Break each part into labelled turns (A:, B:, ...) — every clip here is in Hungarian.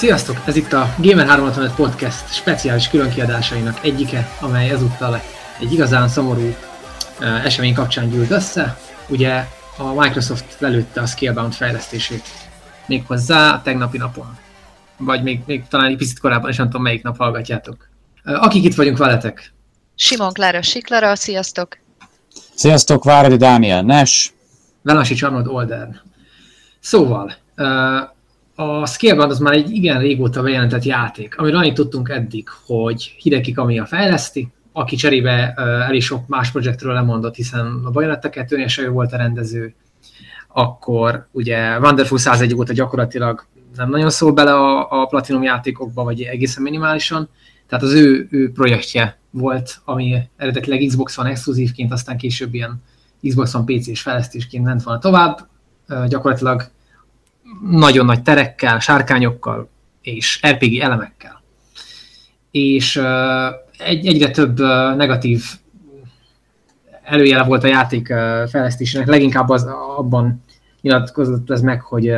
A: Sziasztok! Ez itt a Gamer 365 Podcast speciális különkiadásainak egyike, amely ezúttal egy igazán szomorú esemény kapcsán gyűlt össze. Ugye a Microsoft lelőtte a Scalebound fejlesztését méghozzá a tegnapi napon. Vagy még, még talán egy picit korábban, és nem tudom melyik nap hallgatjátok. Akik itt vagyunk veletek?
B: Simon Klára Siklara, sziasztok!
C: Sziasztok, Váradi Dániel Nes.
A: Velasi Csarnod Oldern. Szóval, a Scalebound az már egy igen régóta bejelentett játék, amiről annyit tudtunk eddig, hogy Hideki Kamiya fejleszti, aki cserébe elég sok más projektről lemondott, hiszen a Bayonetta 2 ő volt a rendező, akkor ugye Wonderful 101 óta gyakorlatilag nem nagyon szól bele a, a Platinum játékokba, vagy egészen minimálisan, tehát az ő, ő projektje volt, ami eredetileg Xbox One exkluzívként, aztán később ilyen Xbox One PC-s fejlesztésként ment volna tovább, gyakorlatilag nagyon nagy terekkel, sárkányokkal és RPG elemekkel. És egy, egyre több negatív előjele volt a játék fejlesztésének, leginkább az, abban nyilatkozott ez meg, hogy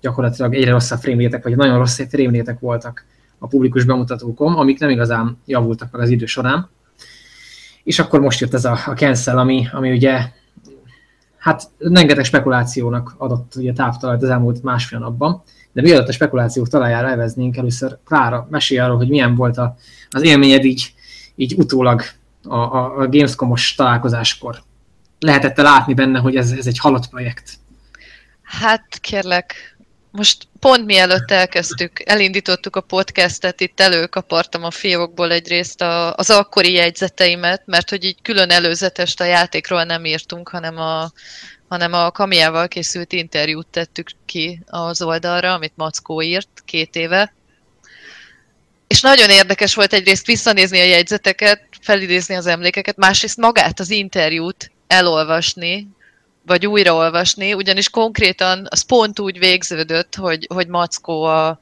A: gyakorlatilag egyre rosszabb frémlétek, vagy nagyon rossz frémlétek voltak a publikus bemutatókon, amik nem igazán javultak meg az idő során. És akkor most jött ez a, a cancel, ami, ami ugye hát rengeteg spekulációnak adott ugye táptalajt az elmúlt másfél napban, de mielőtt a spekulációk talajára elveznénk, először Klára, mesélj arról, hogy milyen volt a, az élményed így, így utólag a, a, a Gamescom-os találkozáskor. Lehetette látni benne, hogy ez, ez egy halott projekt?
B: Hát kérlek, most pont mielőtt elkezdtük, elindítottuk a podcastet, itt előkapartam a fiókból egyrészt a, az akkori jegyzeteimet, mert hogy így külön előzetest a játékról nem írtunk, hanem a, hanem a Kamiával készült interjút tettük ki az oldalra, amit Mackó írt két éve. És nagyon érdekes volt egyrészt visszanézni a jegyzeteket, felidézni az emlékeket, másrészt magát az interjút elolvasni, vagy újraolvasni, ugyanis konkrétan az pont úgy végződött, hogy, hogy Mackó a,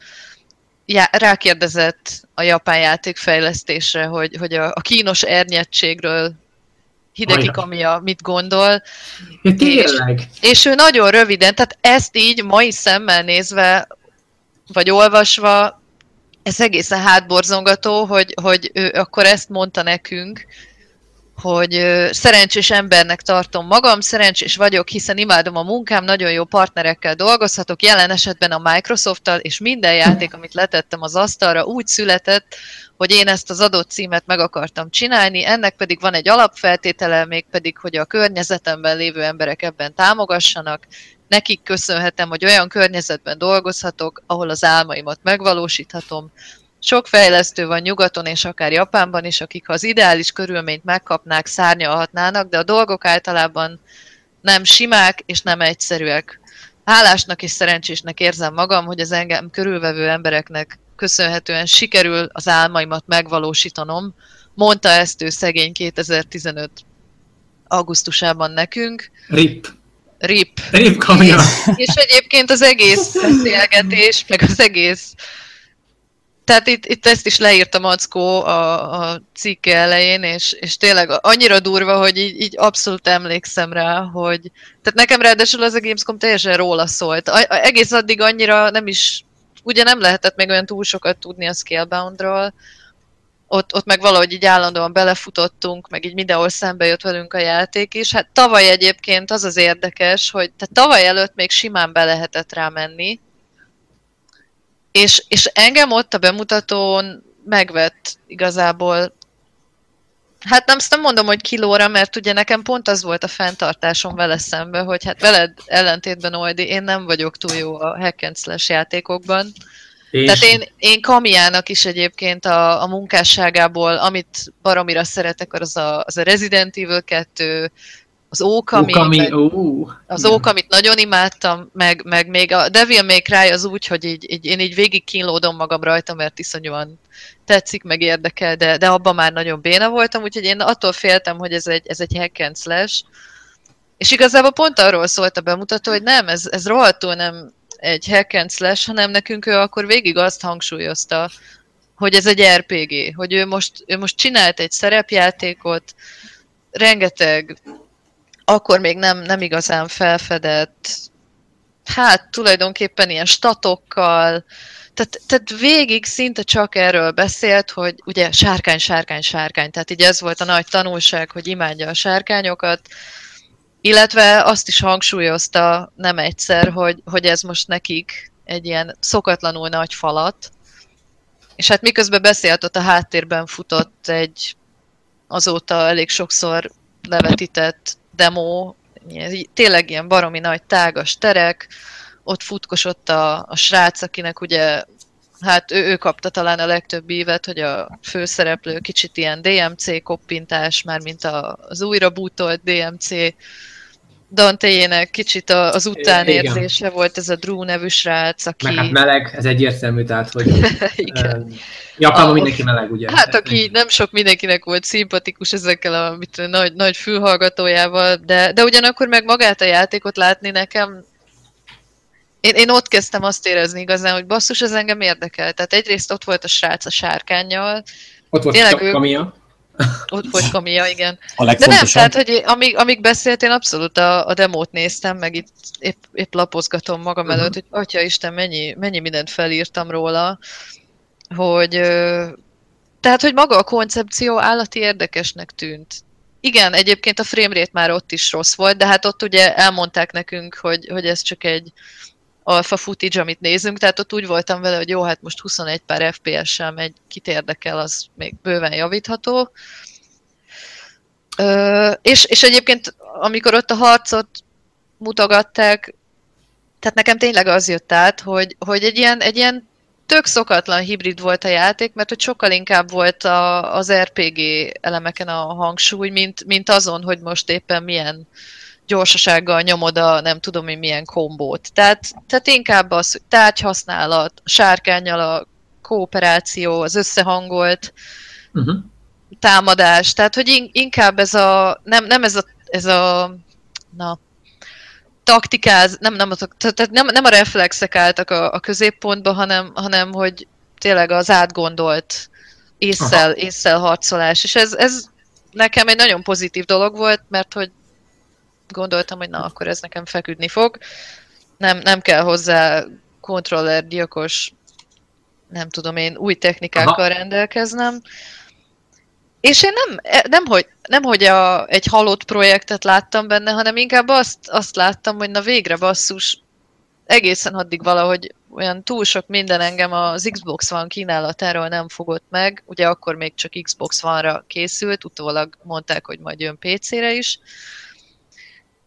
B: já, rákérdezett a japán játékfejlesztésre, hogy, hogy a, a kínos ernyettségről Hideki Kamiya mit gondol.
A: Ja, tényleg?
B: És, és ő nagyon röviden, tehát ezt így mai szemmel nézve, vagy olvasva, ez egészen hátborzongató, hogy, hogy ő akkor ezt mondta nekünk, hogy szerencsés embernek tartom magam, szerencsés vagyok, hiszen imádom a munkám, nagyon jó partnerekkel dolgozhatok, jelen esetben a Microsofttal, és minden játék, amit letettem az asztalra, úgy született, hogy én ezt az adott címet meg akartam csinálni, ennek pedig van egy alapfeltétele, még pedig, hogy a környezetemben lévő emberek ebben támogassanak, nekik köszönhetem, hogy olyan környezetben dolgozhatok, ahol az álmaimat megvalósíthatom, sok fejlesztő van nyugaton és akár Japánban is, akik ha az ideális körülményt megkapnák, szárnyalhatnának, de a dolgok általában nem simák és nem egyszerűek. Hálásnak és szerencsésnek érzem magam, hogy az engem körülvevő embereknek köszönhetően sikerül az álmaimat megvalósítanom. Mondta ezt ő szegény 2015 augusztusában nekünk.
A: RIP.
B: RIP.
A: RIP
B: és, és egyébként az egész beszélgetés, meg az egész tehát itt, itt ezt is leírta Mackó a, a cikke elején, és, és tényleg annyira durva, hogy így, így abszolút emlékszem rá, hogy... Tehát nekem ráadásul az a Gamescom teljesen róla szólt. A, a, egész addig annyira nem is... Ugye nem lehetett még olyan túl sokat tudni a Scaleboundról, ott, ott meg valahogy így állandóan belefutottunk, meg így mindenhol szembe jött velünk a játék is. Hát tavaly egyébként az az érdekes, hogy tehát tavaly előtt még simán be lehetett rá menni, és, és engem ott a bemutatón megvett igazából Hát nem, nem mondom, hogy kilóra, mert ugye nekem pont az volt a fenntartásom vele szembe, hogy hát veled ellentétben Oldi, én nem vagyok túl jó a hack and slash játékokban. És... Tehát én, én Kamiának is egyébként a, a munkásságából, amit baromira szeretek, az a, az a Resident Evil 2, az Ókami,
A: Ókami meg, ó,
B: az Ókamit nagyon imádtam, meg, meg még a Devil May Cry az úgy, hogy így, így, én így végig kínlódom magam rajta, mert iszonyúan tetszik, meg érdekel, de, de abban már nagyon béna voltam, úgyhogy én attól féltem, hogy ez egy, ez egy hack and slash. És igazából pont arról szólt a bemutató, hogy nem, ez, ez rohadtul nem egy hack and slash, hanem nekünk ő akkor végig azt hangsúlyozta, hogy ez egy RPG, hogy ő most, ő most csinált egy szerepjátékot, rengeteg akkor még nem, nem igazán felfedett, hát tulajdonképpen ilyen statokkal, Tehát, tehát végig szinte csak erről beszélt, hogy ugye sárkány, sárkány, sárkány. Tehát így ez volt a nagy tanulság, hogy imádja a sárkányokat. Illetve azt is hangsúlyozta nem egyszer, hogy, hogy ez most nekik egy ilyen szokatlanul nagy falat. És hát miközben beszélt, ott a háttérben futott egy azóta elég sokszor levetített demo, tényleg ilyen baromi nagy tágas terek, ott futkosott a, a srác, akinek ugye, hát ő, ő kapta talán a legtöbb évet, hogy a főszereplő kicsit ilyen DMC koppintás, már mint a, az újra bútolt DMC Dante-jének kicsit az utánérzése Igen. volt ez a Drew nevű srác, aki...
A: Meg hát meleg, ez egyértelmű, tehát hogy Igen. Japánban mindenki meleg, ugye?
B: Hát aki nem sok mindenkinek volt szimpatikus ezekkel a mit, nagy, nagy fülhallgatójával, de, de ugyanakkor meg magát a játékot látni nekem én, én ott kezdtem azt érezni igazán, hogy basszus, ez engem érdekel. Tehát egyrészt ott volt a srác a sárkányjal.
A: Ott volt Tényleg a Kamia.
B: Ott volt Kamia, igen. A De nem, tehát, hogy amíg, amíg beszélt, én abszolút a, a demót néztem, meg itt épp, épp lapozgatom magam uh-huh. előtt, hogy atya Isten, mennyi, mennyi mindent felírtam róla, hogy tehát, hogy maga a koncepció állati érdekesnek tűnt. Igen, egyébként a framerate már ott is rossz volt, de hát ott ugye elmondták nekünk, hogy, hogy ez csak egy alfa footage, amit nézünk, tehát ott úgy voltam vele, hogy jó, hát most 21 pár FPS-sel megy, kit érdekel, az még bőven javítható. Ö, és, és egyébként, amikor ott a harcot mutogatták, tehát nekem tényleg az jött át, hogy, hogy egy, ilyen, egy ilyen tök szokatlan hibrid volt a játék, mert hogy sokkal inkább volt a, az RPG elemeken a hangsúly, mint, mint azon, hogy most éppen milyen gyorsasággal nyomod a nem tudom én milyen kombót. Tehát, tehát inkább az, tárgyhasználat, a sárkányjal a kooperáció, az összehangolt uh-huh. támadás, tehát hogy inkább ez a, nem, nem ez a, ez a na, taktikáz, nem, nem, a, tehát nem, nem a reflexek álltak a, a középpontba, hanem, hanem hogy tényleg az átgondolt észszel, észszel harcolás. És ez, ez nekem egy nagyon pozitív dolog volt, mert hogy gondoltam, hogy na, akkor ez nekem feküdni fog. Nem, nem kell hozzá kontroller, gyilkos, nem tudom én, új technikákkal Aha. rendelkeznem. És én nem, nem hogy, nem, hogy a, egy halott projektet láttam benne, hanem inkább azt, azt láttam, hogy na végre basszus, egészen addig valahogy olyan túl sok minden engem az Xbox One kínálatáról nem fogott meg, ugye akkor még csak Xbox One-ra készült, utólag mondták, hogy majd jön PC-re is,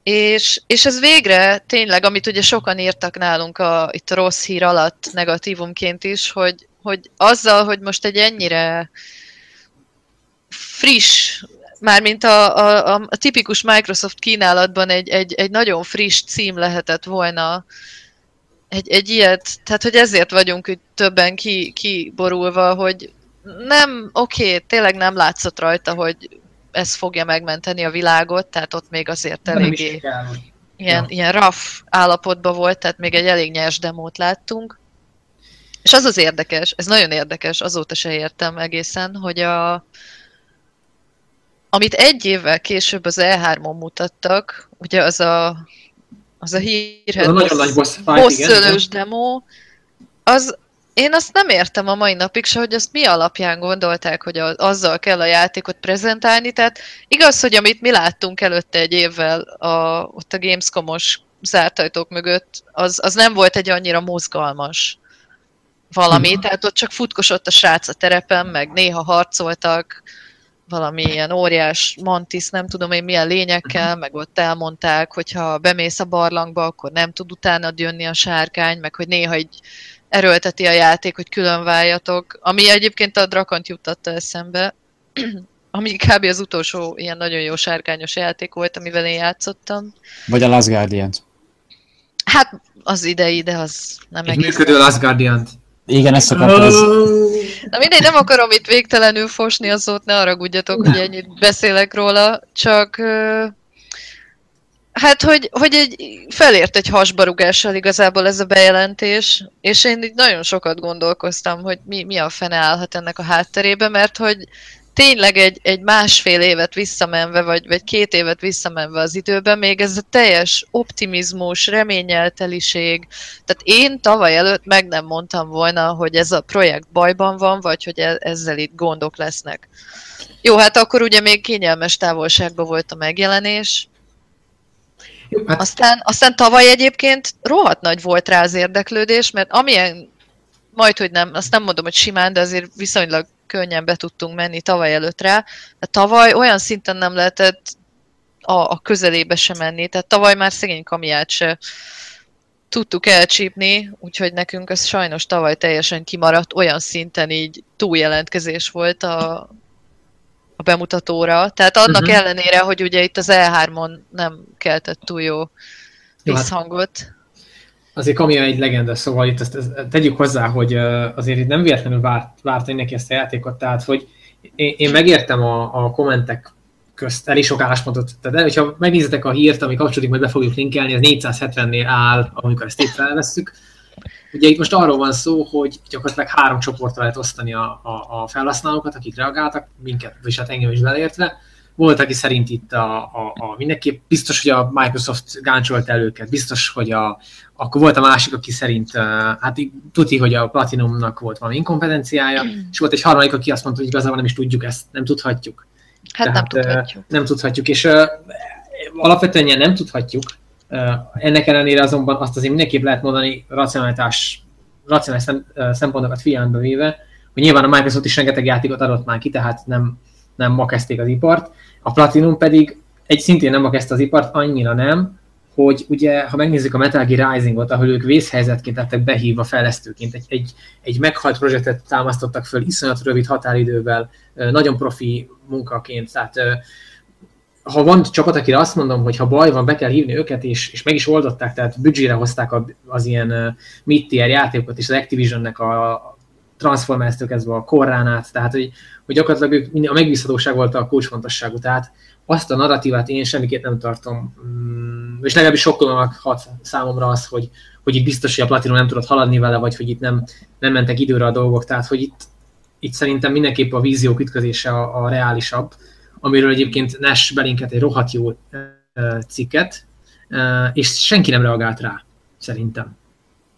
B: és, és ez végre tényleg, amit ugye sokan írtak nálunk a, itt a rossz hír alatt negatívumként is, hogy, hogy azzal, hogy most egy ennyire friss, mármint a, a, a, a tipikus Microsoft kínálatban egy, egy, egy nagyon friss cím lehetett volna, egy, egy ilyet, tehát hogy ezért vagyunk itt többen ki, kiborulva, hogy nem, oké, okay, tényleg nem látszott rajta, hogy ez fogja megmenteni a világot, tehát ott még azért eléggé ilyen, ja. ilyen rough állapotban volt, tehát még egy elég nyers demót láttunk. És az az érdekes, ez nagyon érdekes, azóta se értem egészen, hogy a, amit egy évvel később az E3-on mutattak, ugye az a, az a hírhet
A: boss, boss, boss
B: demo, az, én azt nem értem a mai napig se, hogy azt mi alapján gondolták, hogy a, azzal kell a játékot prezentálni. Tehát igaz, hogy amit mi láttunk előtte egy évvel a, ott a Gamescom-os zárt ajtók mögött, az, az nem volt egy annyira mozgalmas valami. Uh-huh. Tehát ott csak futkosott a srác a terepen, meg néha harcoltak, valami ilyen óriás mantis, nem tudom én milyen lényekkel, uh-huh. meg ott elmondták, hogyha bemész a barlangba, akkor nem tud utána jönni a sárkány, meg hogy néha egy erőlteti a játék, hogy külön váljatok, ami egyébként a Drakant juttatta eszembe, ami kb. az utolsó ilyen nagyon jó sárkányos játék volt, amivel én játszottam.
C: Vagy a Last guardian -t.
B: Hát az idei, de az nem
A: egész. Működő Last guardian -t.
C: Igen, ezt akartam. Ez...
B: Na mindegy, nem akarom itt végtelenül fosni, az ott ne haragudjatok, hogy ennyit beszélek róla, csak Hát, hogy, hogy egy, felért egy hasbarugással igazából ez a bejelentés, és én így nagyon sokat gondolkoztam, hogy mi, mi a fene állhat ennek a hátterébe, mert hogy tényleg egy, egy másfél évet visszamenve, vagy, vagy két évet visszamenve az időben, még ez a teljes optimizmus, reményelteliség. Tehát én tavaly előtt meg nem mondtam volna, hogy ez a projekt bajban van, vagy hogy e- ezzel itt gondok lesznek. Jó, hát akkor ugye még kényelmes távolságban volt a megjelenés,
A: hát
B: aztán, aztán tavaly egyébként rohadt nagy volt rá az érdeklődés, mert amilyen, majd hogy nem, azt nem mondom, hogy simán, de azért viszonylag könnyen be tudtunk menni tavaly előtt rá. De tavaly olyan szinten nem lehetett a, a közelébe sem menni, tehát tavaly már szegény kamiát se tudtuk elcsípni, úgyhogy nekünk ez sajnos tavaly teljesen kimaradt, olyan szinten így túljelentkezés volt a, a bemutatóra. Tehát annak uh-huh. ellenére, hogy ugye itt az E3-on nem keltett túl jó
A: hát-
B: visszhangot.
A: azért Kamiya egy legenda, szóval itt ezt, ezt tegyük hozzá, hogy azért itt nem véletlenül várt, várt neki ezt a játékot, tehát hogy én, én megértem a, a kommentek közt elég sok álláspontot, tehát hogyha megnézitek a hírt, ami kapcsolódik, majd be fogjuk linkelni, az 470-nél áll, amikor ezt itt felvesszük. Ugye itt most arról van szó, hogy gyakorlatilag három csoportra lehet osztani a, a, a felhasználókat, akik reagáltak, minket, és hát engem is beleértve. Volt, aki szerint itt a, a, a mindenképp biztos, hogy a Microsoft gáncsolt el őket, biztos, hogy a, akkor volt a másik, aki szerint, hát tuti, hogy a Platinumnak volt valami inkompetenciája, és volt egy harmadik, aki azt mondta, hogy igazából nem is tudjuk ezt, nem tudhatjuk.
B: Hát nem
A: Tehát, ö,
B: tudhatjuk.
A: Nem tudhatjuk, és alapvetően nem tudhatjuk. Ennek ellenére azonban azt azért mindenképp lehet mondani racionalitás, racionális szem, szempontokat figyelembe véve, hogy nyilván a Microsoft is rengeteg játékot adott már ki, tehát nem, nem ma kezdték az ipart. A Platinum pedig egy szintén nem ma kezdte az ipart, annyira nem, hogy ugye, ha megnézzük a Metal Gear Rising-ot, ahol ők vészhelyzetként lettek behívva fejlesztőként, egy, egy, egy meghalt projektet támasztottak föl iszonyat rövid határidővel, nagyon profi munkaként, tehát ha van csapat, akire azt mondom, hogy ha baj van, be kell hívni őket, és, és meg is oldották, tehát büdzsére hozták a, az ilyen uh, mid-tier játékokat, és az Activisionnek a Transformers-től kezdve a korrán át, tehát hogy, hogy gyakorlatilag ők, a megbízhatóság volt a kulcsfontosságú, tehát azt a narratívát én semmiképp nem tartom, mm, és legalábbis sokkolónak hat számomra az, hogy, hogy itt biztos, hogy a Platinum nem tudott haladni vele, vagy hogy itt nem, nem mentek időre a dolgok, tehát hogy itt, itt szerintem mindenképp a víziók ütközése a, a reálisabb, amiről egyébként Nash belinkelt egy rohadt jó cikket, és senki nem reagált rá, szerintem.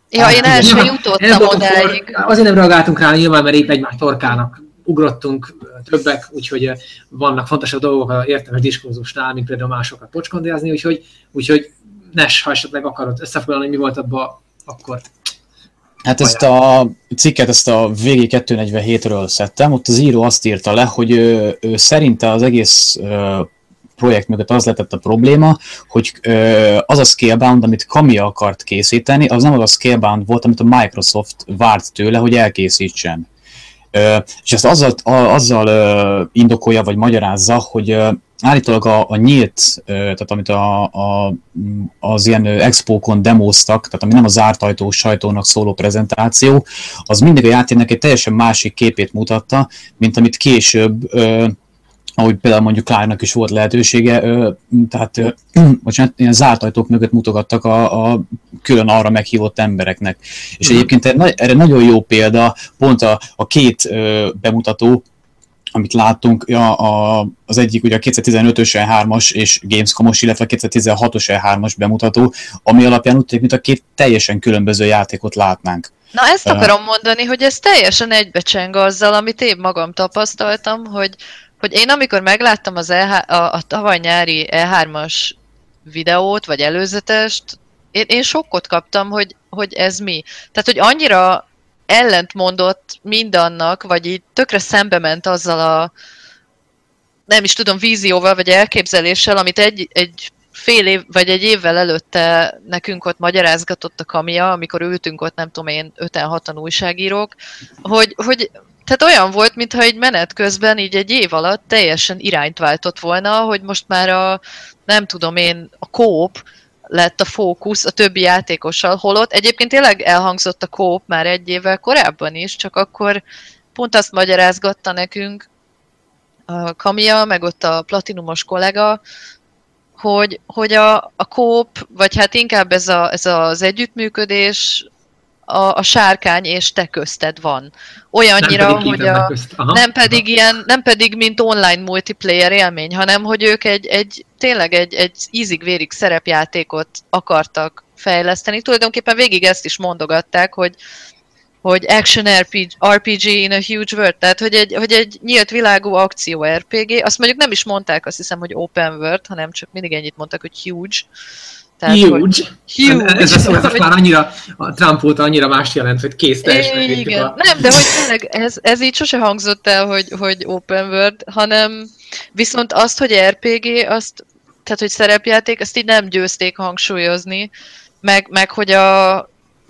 B: Ja, én el sem jutottam odáig.
A: Azért nem reagáltunk rá, nyilván, mert épp egymás torkának ugrottunk többek, úgyhogy vannak fontosabb dolgok a értelmes diskurzusnál, mint például másokat pocskondézni, úgyhogy, úgyhogy Nes, ha esetleg akarod összefoglalni, hogy mi volt abban, akkor
C: Hát ezt a cikket, ezt a VG247-ről szedtem, ott az író azt írta le, hogy ő, ő szerinte az egész projekt mögött az lett a probléma, hogy az a Scalebound, amit Kamiya akart készíteni, az nem az a Scalebound volt, amit a Microsoft várt tőle, hogy elkészítsen. És ezt azzal, azzal indokolja, vagy magyarázza, hogy állítólag a, a nyílt, tehát amit a, a, az ilyen expókon demoztak, tehát ami nem a zárt ajtó sajtónak szóló prezentáció, az mindig a játéknak egy teljesen másik képét mutatta, mint amit később ahogy például mondjuk Klárnak is volt lehetősége, ö, tehát ö, bocsánat, ilyen zárt ajtók mögött mutogattak a, a külön arra meghívott embereknek. És
A: Mhm.
C: egyébként erre nagyon jó példa, pont a, a két ö, bemutató, amit láttunk, ja, a, az egyik ugye a 2015-ös E3-as és Gamescom-os, illetve a 2016-os E3-as bemutató, ami alapján úgy tűnik, mint a két teljesen különböző játékot látnánk.
B: Na ezt akarom mondani, hogy ez teljesen egybecseng azzal, amit én magam tapasztaltam, hogy, hogy én amikor megláttam az E3, a, a tavaly nyári E3-as videót, vagy előzetest, én, én sokkot kaptam, hogy, hogy ez mi. Tehát, hogy annyira ellentmondott mindannak, vagy így tökre szembe ment azzal a nem is tudom, vízióval, vagy elképzeléssel, amit egy, egy fél év, vagy egy évvel előtte nekünk ott magyarázgatott a kamia, amikor ültünk ott, nem tudom én, 5-6-an újságírók, hogy, hogy tehát olyan volt, mintha egy menet közben így egy év alatt teljesen irányt váltott volna, hogy most már a, nem tudom én, a kóp lett a fókusz a többi játékossal, holott egyébként tényleg elhangzott a kóp már egy évvel korábban is, csak akkor pont azt magyarázgatta nekünk a Kamia, meg ott a platinumos kollega, hogy, hogy a, a kóp, vagy hát inkább ez, a, ez az együttműködés, a, a sárkány és te közted van. Olyannyira,
A: Nem
B: hogy a.
A: Aha.
B: nem pedig ilyen, nem pedig mint online multiplayer élmény, hanem hogy ők egy, egy tényleg egy, egy ízig-vérig szerepjátékot akartak fejleszteni. Tulajdonképpen végig ezt is mondogatták, hogy hogy action RPG, RPG in a huge world, tehát hogy egy, hogy egy nyílt világú akció RPG, azt mondjuk nem is mondták, azt hiszem, hogy open world, hanem csak mindig ennyit mondtak, hogy huge. Tehát,
A: Huge.
B: Hogy, huge.
A: Ez, ez, ez, ez
B: Hogy-
A: már annyira, a Trump óta annyira más jelent, hogy kész teljesen.
B: Igen.
A: a-
B: Nem, de hogy tényleg ez, ez így sose hangzott el, hogy, hogy open world, hanem viszont azt, hogy RPG, azt, tehát hogy szerepjáték, azt így nem győzték hangsúlyozni, meg, meg hogy a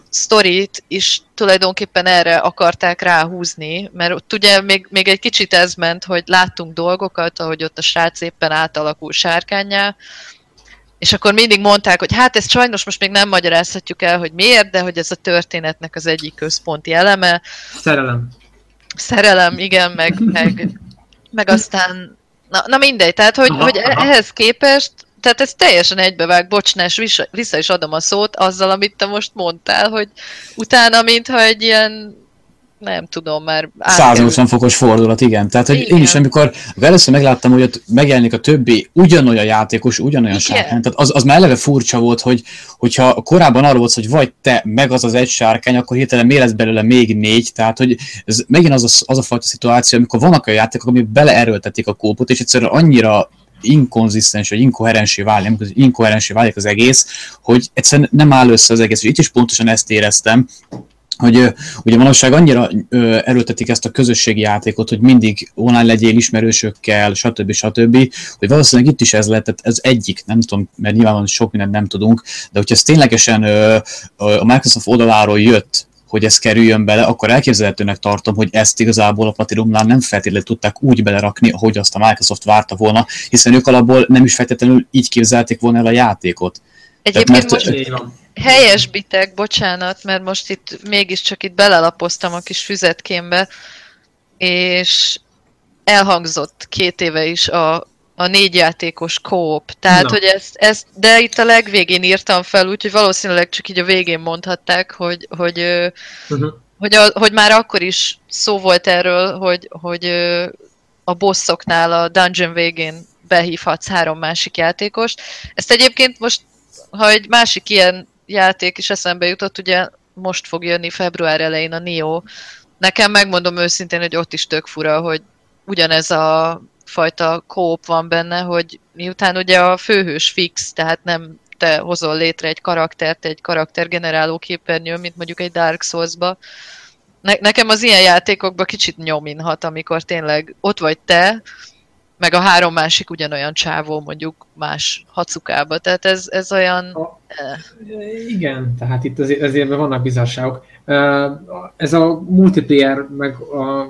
B: sztorit is tulajdonképpen erre akarták ráhúzni, mert ott ugye még, még egy kicsit ez ment, hogy láttunk dolgokat, ahogy ott a srác éppen átalakul sárkányá, és akkor mindig mondták, hogy hát ezt sajnos most még nem magyarázhatjuk el, hogy miért, de hogy ez a történetnek az egyik központi eleme.
A: Szerelem.
B: Szerelem, igen, meg, meg, meg aztán, na, na mindegy, tehát hogy,
A: Aha,
B: hogy
A: aha.
B: ehhez képest, tehát ez teljesen egybevág, bocsnás, vissza, vissza is adom a szót azzal, amit te most mondtál, hogy utána, mintha egy ilyen, nem tudom már... átkerült.
C: 180 fokos fordulat, igen. Tehát, hogy
B: Igen.
C: én is, amikor először megláttam, hogy ott megjelenik a többi ugyanolyan játékos, ugyanolyan sárkány, tehát az, az már eleve furcsa volt, hogy hogyha korábban arról volt, hogy vagy te, meg az az egy sárkány, akkor hirtelen miért lesz belőle még négy, tehát hogy ez megint az a, az a fajta szituáció, amikor vannak olyan játékok, amik beleerőltetik a kópot, és egyszerűen annyira inkonzisztens, vagy inkoherensé válik, inkoherensé válik az egész, hogy egyszerűen nem áll össze az egész. És itt is pontosan ezt éreztem, hogy ugye manapság annyira erőltetik ezt a közösségi játékot, hogy mindig online legyél ismerősökkel, stb. stb., hogy valószínűleg itt is ez lett, tehát ez egyik, nem tudom, mert nyilvánvalóan sok mindent nem tudunk, de hogyha ez ténylegesen a Microsoft oldaláról jött, hogy ez kerüljön bele, akkor elképzelhetőnek tartom, hogy ezt igazából a Platinumnál nem feltétlenül tudták úgy belerakni, ahogy azt a Microsoft várta volna, hiszen ők alapból nem is feltétlenül így képzelték volna el a játékot.
B: Egyébként most helyesbitek, bocsánat, mert most itt mégiscsak itt belelapoztam a kis füzetkémbe, és elhangzott két éve is a, a négy játékos kóp. Tehát,
A: Na.
B: hogy ezt, ezt, de itt a legvégén írtam fel, úgyhogy valószínűleg csak így a végén mondhatták, hogy, hogy,
A: Uh-huh.
B: hogy, a, hogy már akkor is szó volt erről, hogy, hogy a bosszoknál a dungeon végén behívhatsz három másik játékost. Ezt egyébként most, ha egy másik ilyen játék is eszembe jutott, ugye most fog jönni február elején a Nio. Nekem megmondom őszintén, hogy ott is tök fura, hogy ugyanez a fajta kóp van benne, hogy miután ugye a főhős fix, tehát nem te hozol létre egy karaktert, egy karaktergeneráló képernyőn, mint mondjuk egy Dark Souls-ba. Ne- nekem az ilyen játékokban kicsit nyominhat, amikor tényleg ott vagy te, meg a három másik ugyanolyan csávó mondjuk más hacukába. Tehát ez, ez olyan...
A: A-
B: eh,
A: Igen, tehát itt azért, azért vannak bizarságok. Ö, Ez a multiplayer, meg a,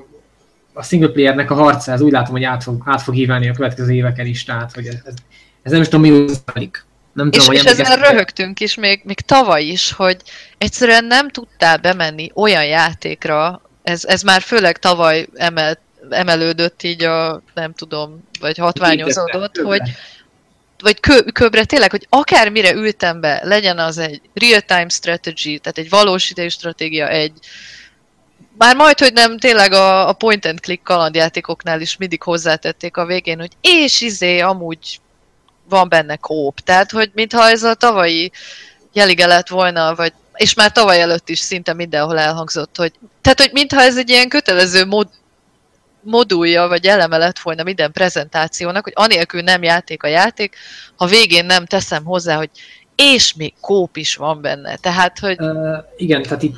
A: a single playernek a harca, ez úgy látom, hogy át fog, át fog hívelni a következő éveken is, tehát hogy ez, ez, ez nem is tudom, mi zajlik. Nem
B: És,
A: tudom,
B: és
A: hogy
B: ezen röhögtünk is még, még tavaly is, hogy egyszerűen nem tudtál bemenni olyan játékra, ez, ez már főleg tavaly emelt, emelődött így a, nem tudom, vagy hatványozódott, hogy, vagy kö, köbre tényleg, hogy akármire ültem be, legyen az egy real-time strategy, tehát egy valós idejű stratégia, egy már majd, hogy nem, tényleg a, a point and click kalandjátékoknál is mindig hozzátették a végén, hogy és izé, amúgy van benne kóp. Tehát, hogy mintha ez a tavalyi jelige lett volna, vagy és már tavaly előtt is szinte mindenhol elhangzott, hogy tehát, hogy mintha ez egy ilyen kötelező mod, modulja, vagy eleme lett volna minden prezentációnak, hogy anélkül nem játék a játék, ha végén nem teszem hozzá, hogy és még kóp is van benne. Tehát, hogy
A: Uh, igen, tehát itt,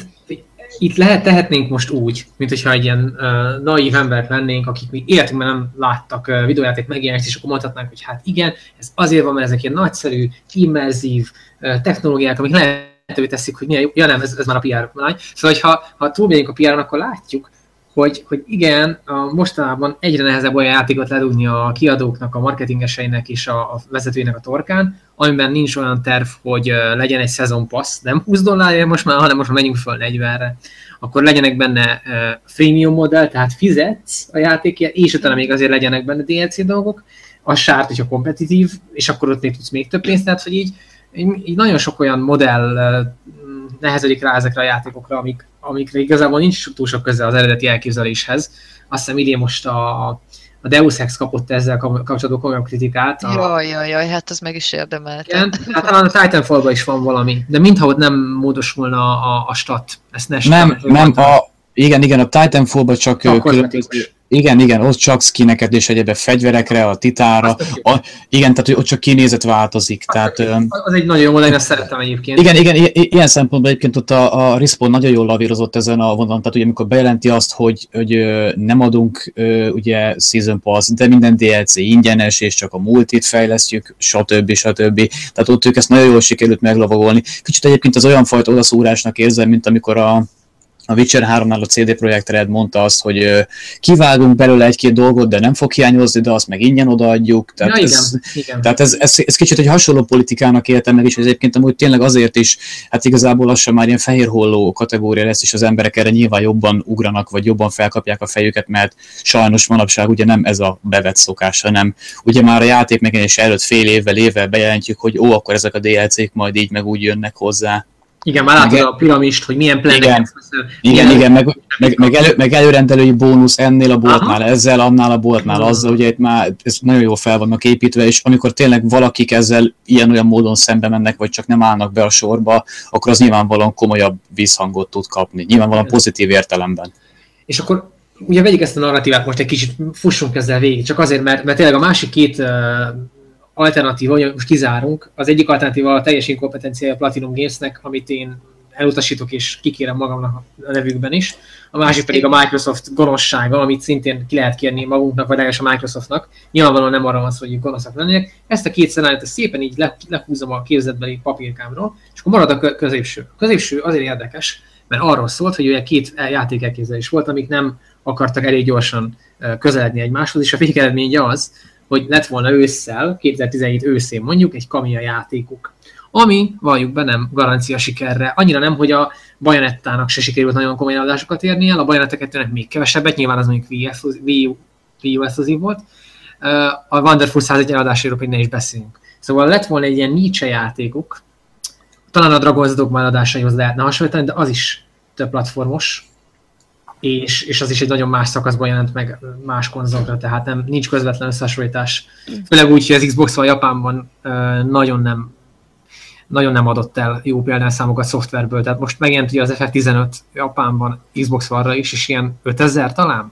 A: itt lehet, tehetnénk most úgy, mint hogyha egy ilyen uh, naív embert lennénk, akik még életünkben nem láttak uh, videójáték megjelenést, és akkor mondhatnánk, hogy hát igen, ez azért van, mert ezek ilyen nagyszerű, immerzív uh, technológiák, amik lehetővé teszik, hogy milyen jó, ja nem, ez, ez már a PR lány. Szóval, ha, ha túlmegyünk a PR-on, akkor látjuk, hogy, hogy igen, a mostanában egyre nehezebb olyan játékot ledugni a kiadóknak, a marketingeseinek és a, a vezetőinek a torkán, amiben nincs olyan terv, hogy legyen egy szezon pass, nem 20 dollárért most már, hanem most már menjünk föl 40-re. Akkor legyenek benne freemium modell, tehát fizetsz a játékért, és utána még azért legyenek benne DLC dolgok, a sárt, hogyha kompetitív, és akkor ott még tudsz még több pénzt, tehát hogy így így nagyon sok olyan modell nehezedik rá ezekre a játékokra, amik, amikre igazából nincs túl sok köze az eredeti elképzeléshez. Azt hiszem idén most a, a Deus Ex kapott ezzel kapcsolatban komolyabb kritikát. A...
B: Jaj, jaj, jaj, hát az meg is érdemelt.
A: Igen, hát talán a titanfall is van valami, de mintha ott nem módosulna a, a stat. Ezt ne
C: nem, nem, a, igen, igen, a Titanfall-ban csak, csak különböző, igen, igen, ott csak skineket és egyébben fegyverekre, a titára. A, igen, tehát ott csak kinézet változik. Tehát,
A: az egy nagyon jó, én ezt szeretem egyébként.
C: Igen, igen, ilyen szempontból egyébként ott a, a Respawn nagyon jól lavírozott ezen a vonalon, tehát ugye amikor bejelenti azt, hogy, hogy nem adunk ugye Season Pass, de minden DLC ingyenes, és csak a multit fejlesztjük, stb. stb. Tehát ott ők ezt nagyon jól sikerült meglavagolni. Kicsit egyébként az olyan fajta odaszúrásnak érzem, mint amikor a, a Witcher 3-nál a CD Projekt Red mondta azt, hogy kivágunk belőle egy-két dolgot, de nem fog hiányozni, de azt meg ingyen odaadjuk. Tehát, ja, ez, igen, igen. tehát ez, ez, ez, kicsit egy hasonló politikának éltem meg, és egyébként amúgy tényleg azért is, hát igazából lassan már ilyen fehér holló kategória lesz, és az emberek erre nyilván jobban ugranak, vagy jobban felkapják a fejüket, mert sajnos manapság ugye nem ez a bevett szokás, hanem ugye már a játék megjelenés előtt fél évvel, évvel bejelentjük, hogy ó, akkor ezek a DLC-k majd így meg úgy jönnek hozzá.
A: Igen, már látod a piramist, hogy milyen
C: pleneket Igen, igen, igen meg, meg, meg, elő, meg előrendelői bónusz ennél a boltnál, Aha. ezzel, annál a boltnál, azzal, ugye itt már ez nagyon jól fel vannak építve, és amikor tényleg valakik ezzel ilyen-olyan módon szembe mennek, vagy csak nem állnak be a sorba, akkor az nyilvánvalóan komolyabb vízhangot tud kapni. Nyilvánvalóan pozitív értelemben.
A: És akkor ugye vegyük ezt a narratívát most egy kicsit, fussunk ezzel végig, csak azért, mert, mert tényleg a másik két alternatíva, hogy most kizárunk. Az egyik alternatíva a teljes inkompetenciája a Platinum Gamesnek, amit én elutasítok és kikérem magamnak a nevükben is. A másik pedig a Microsoft gonoszsága, amit szintén ki lehet kérni magunknak, vagy legalábbis a Microsoftnak. Nyilvánvalóan nem arra van szó, hogy gonoszak lennének. Ezt a két szenáriót szépen így le, lehúzom a képzetbeli papírkámról, és akkor marad a középső. A középső azért érdekes, mert arról szólt, hogy ugye két játék elképzelés volt, amik nem akartak elég gyorsan közeledni egymáshoz, és a végeredménye az, hogy lett volna ősszel, 2017 őszén mondjuk egy kamia játékuk. Ami, valljuk be, nem garancia sikerre. Annyira nem, hogy a Bajonettának se sikerült nagyon komoly adásokat érni el, a Bajonetta 2 még kevesebbet, nyilván az mondjuk Wii U, Wii U volt. A Wonderful 101 eladásáról pedig ne is beszélünk. Szóval lett volna egy ilyen Nietzsche játékuk, talán a Dragon's Dogma adásaihoz lehetne hasonlítani, de az is több platformos, és, és az is egy nagyon más szakaszban jelent meg más konzolokra, tehát nem, nincs közvetlen összehasonlítás. Főleg úgy, hogy az Xbox a Japánban nagyon nem nagyon nem adott el jó a szoftverből, tehát most megjelent ugye az FF15 Japánban Xbox One-ra is, és ilyen 5000 talán?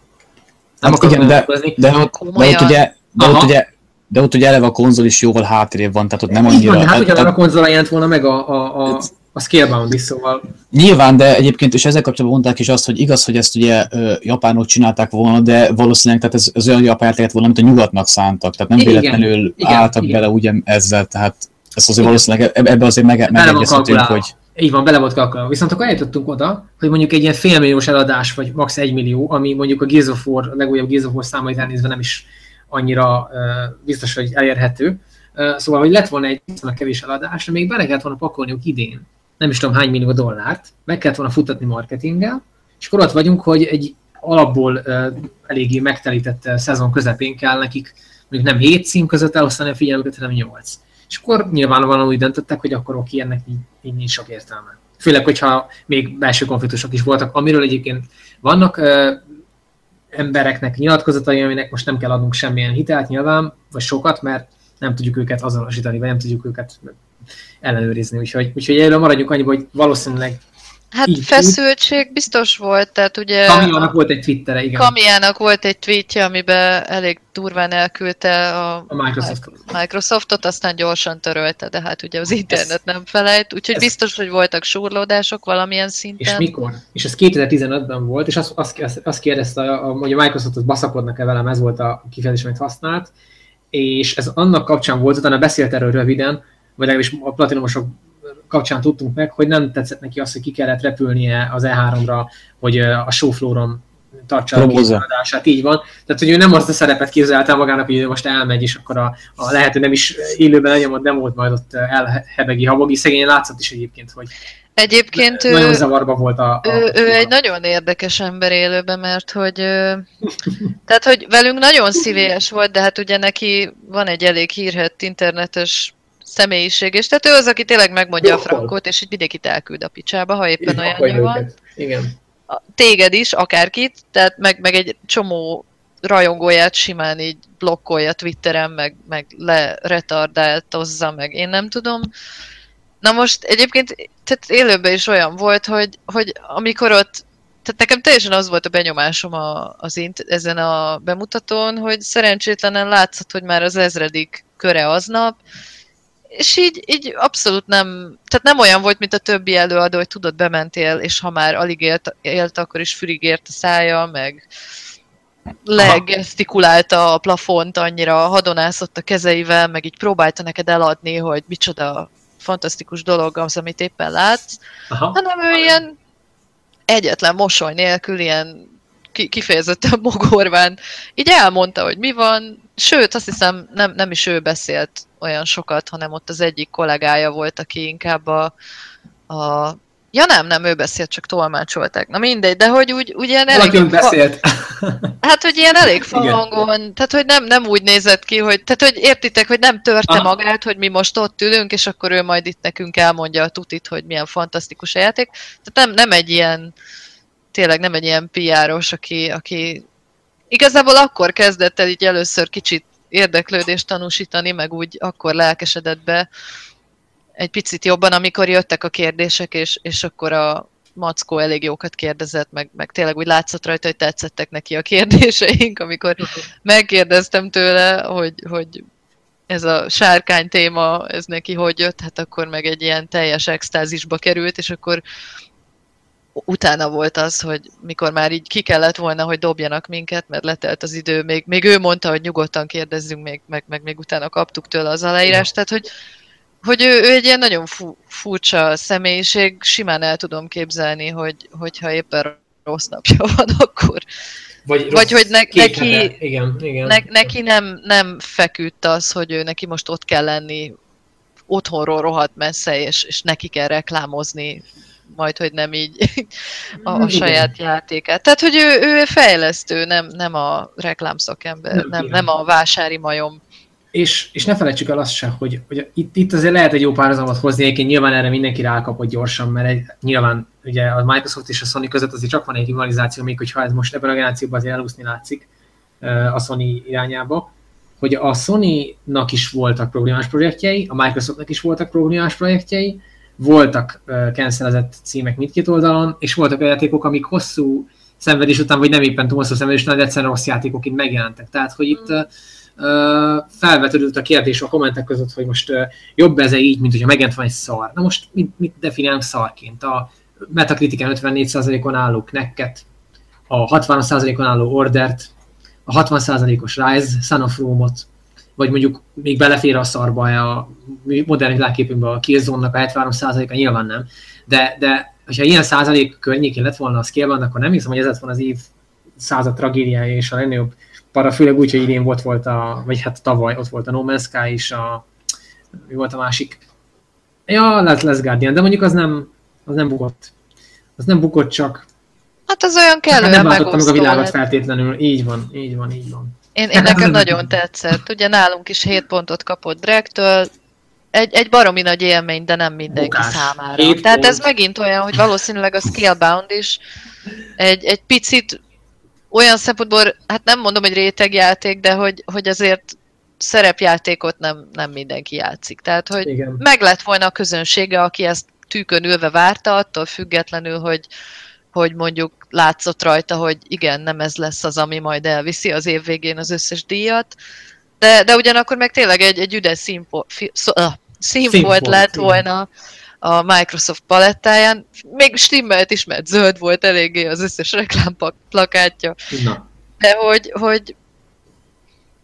C: Nem hát igen, de, de, ott, de, ott ugye, de ott ugye de ott ugye eleve a konzol is jóval hátrébb van, tehát ott nem annyira... Van,
A: de hát ugyanarra a konzolra jelent volna meg a, a, a, a Scalebound is, szóval...
C: Nyilván, de egyébként is ezzel kapcsolatban mondták is azt, hogy igaz, hogy ezt ugye japánok csinálták volna, de valószínűleg tehát ez, ez olyan japán játéket volna, amit a nyugatnak szántak, tehát nem véletlenül igen, álltak igen. bele ugye ezzel, tehát ez azért igen. valószínűleg ebbe azért meg, megegyezhetünk, hogy...
A: Így van, bele volt kalkulálva. Viszont akkor eljutottunk oda, hogy mondjuk egy ilyen félmilliós eladás, vagy max. egy millió, ami mondjuk a Gears of War, a legújabb Gears of War számait elnézve nem is annyira uh, biztos, hogy elérhető. Uh, szóval, hogy lett volna egy kevés eladás, de még bele kellett volna pakolniuk idén nem is tudom hány millió dollárt, meg kellett volna futatni marketinggel, és akkor ott vagyunk, hogy egy alapból uh, eléggé megtelített uh, szezon közepén kell nekik mondjuk nem 7 cím között elosztani a figyelmüket, hanem 8. És akkor nyilvánvalóan úgy döntöttek, hogy akkor oké, ennek így, nincs sok értelme. Főleg, hogyha még belső konfliktusok is voltak, amiről egyébként vannak uh, embereknek nyilatkozatai, aminek most nem kell adnunk semmilyen hitelt nyilván, vagy sokat, mert nem tudjuk őket azonosítani, vagy nem tudjuk őket ellenőrizni. Úgyhogy, úgyhogy erről maradjunk annyiba, hogy valószínűleg
B: Hát így, feszültség biztos volt, tehát ugye...
A: Kamiának volt egy Twittere, igen.
B: Kamiának volt egy tweetje, amiben elég durván elküldte a,
A: a Microsoftot.
B: Microsoftot, aztán gyorsan törölte, de hát ugye az internet ez, nem felejt, úgyhogy ez, biztos, hogy voltak súrlódások valamilyen szinten.
A: És mikor? És ez 2015-ben volt, és azt, azt, azt kérdezte, hogy a Microsoftot baszakodnak-e velem, ez volt a kifejezés, amit használt, és ez annak kapcsán volt, utána beszélt erről röviden, vagy legalábbis a platinumosok kapcsán tudtunk meg, hogy nem tetszett neki az, hogy ki kellett repülnie az E3-ra, hogy a showflooron tartsa a kézadását, így van. Tehát, hogy ő nem azt a szerepet képzelte magának, hogy ő most elmegy, és akkor a, a lehető nem is élőben lenyomott demót majd ott elhebegi, habogi. Szegény látszott is egyébként, hogy
B: Egyébként
A: ő, nagyon zavarba volt a...
B: a ő, ő egy nagyon érdekes ember élőben, mert hogy tehát, hogy velünk nagyon szívélyes volt, de hát ugye neki van egy elég hírhet internetes személyiség, és tehát ő az, aki tényleg megmondja Jó, a frankot, és így mindenkit elküld a picsába, ha éppen olyan van.
A: Igen.
B: Téged is, akárkit, tehát meg, meg egy csomó rajongóját simán így blokkolja Twitteren, meg, meg leretardáltozza, meg én nem tudom. Na most egyébként tehát élőben is olyan volt, hogy, hogy amikor ott tehát nekem teljesen az volt a benyomásom a, az int, ezen a bemutatón, hogy szerencsétlenen látszott, hogy már az ezredik köre aznap, és így, így abszolút nem, tehát nem olyan volt, mint a többi előadó, hogy tudod, bementél, és ha már alig élt, élt akkor is fürig ért a szája, meg legesztikulálta a plafont, annyira hadonászott a kezeivel, meg így próbálta neked eladni, hogy micsoda fantasztikus dolog az, amit éppen látsz, Aha. hanem ő ilyen egyetlen mosoly nélkül, ilyen kifejezetten mogorván, így elmondta, hogy mi van, sőt, azt hiszem nem, nem is ő beszélt olyan sokat, hanem ott az egyik kollégája volt, aki inkább a, a Ja nem, nem, ő beszélt, csak tolmácsolták. Na mindegy, de hogy úgy, úgy ilyen
A: elég... Valaki beszélt.
B: Hát, hogy ilyen elég fahangon, tehát, hogy nem, nem úgy nézett ki, hogy, tehát, hogy értitek, hogy nem törte Aha. magát, hogy mi most ott ülünk, és akkor ő majd itt nekünk elmondja a tutit, hogy milyen fantasztikus a játék. Tehát nem, nem egy ilyen, tényleg nem egy ilyen piáros, aki, aki igazából akkor kezdett el így először kicsit érdeklődést tanúsítani, meg úgy akkor lelkesedett be, egy picit jobban, amikor jöttek a kérdések, és, és akkor a Mackó elég jókat kérdezett, meg, meg tényleg úgy látszott rajta, hogy tetszettek neki a kérdéseink, amikor megkérdeztem tőle, hogy, hogy ez a sárkány téma, ez neki hogy jött, hát akkor meg egy ilyen teljes extázisba került, és akkor utána volt az, hogy mikor már így ki kellett volna, hogy dobjanak minket, mert letelt az idő, még, még ő mondta, hogy nyugodtan kérdezzünk, még, meg, meg még utána kaptuk tőle az aláírást, tehát hogy hogy ő, ő egy ilyen nagyon fu- furcsa személyiség, simán el tudom képzelni, hogy, hogyha éppen rossz napja van, akkor... Vagy, vagy hogy ne, neki,
A: igen, igen.
B: Ne, neki nem, nem feküdt az, hogy ő neki most ott kell lenni, otthonról rohadt messze, és, és neki kell reklámozni, majd, hogy nem így a, a saját játékát. Tehát, hogy ő, ő fejlesztő, nem, nem a reklámszakember, nem, nem, a vásári majom.
A: És, és ne felejtsük el azt se, hogy, hogy itt, itt azért lehet egy jó párhuzamot hozni, egyébként nyilván erre mindenki rákapott gyorsan, mert egy, nyilván ugye a Microsoft és a Sony között azért csak van egy rivalizáció, még hogyha ez most ebben a generációban azért elúszni látszik a Sony irányába, hogy a Sony-nak is voltak problémás projektjei, a Microsoftnak is voltak problémás projektjei, voltak cancelezett címek mindkét oldalon, és voltak olyan játékok, amik hosszú szenvedés után, vagy nem éppen túl hosszú szenvedés után, de egyszerűen rossz játékok itt megjelentek. Tehát, hogy itt mm felvetődött a kérdés a kommentek között, hogy most jobb ez így, mint hogyha megjelent van egy szar. Na most mit, mit definiálunk szarként? A Metacritiken 54%-on álló Knecket, a 60%-on álló Ordert, a 60%-os Rise, Son of Rome-ot, vagy mondjuk még belefér a szarba a modern világképünkbe a Killzone-nak a 73%-a, nyilván nem. De, de ha ilyen százalék környékén lett volna a scale akkor nem hiszem, hogy ez lett volna az év század tragédiája és a legnagyobb para, főleg úgy, hogy idén volt, volt a, vagy hát tavaly ott volt a No Man's Sky és a, mi volt a másik? Ja, lesz, lesz Guardian, de mondjuk az nem, az nem bukott. Az nem bukott csak.
B: Hát az olyan kellően
A: Nem váltotta meg a világot lett. feltétlenül. Így van, így van, így van.
B: Én, én nekem nagyon tetszett. Ugye nálunk is 7 pontot kapott Dregtől, egy, egy baromi nagy élmény, de nem mindenki Bukás. számára. Hét Tehát pont. ez megint olyan, hogy valószínűleg a Scalebound is egy, egy picit olyan szempontból, hát nem mondom, hogy rétegjáték, de hogy, hogy azért szerepjátékot nem, nem mindenki játszik. Tehát, hogy Igen. meg lett volna a közönsége, aki ezt tűkön ülve várta, attól függetlenül, hogy, hogy mondjuk látszott rajta, hogy igen, nem ez lesz az, ami majd elviszi az év végén az összes díjat, de, de ugyanakkor meg tényleg egy, egy üdes fi, szó, uh, színfolt lett volna, a Microsoft palettáján. Még stimmelt is, mert zöld volt eléggé az összes reklámplakátja. Na. De hogy, hogy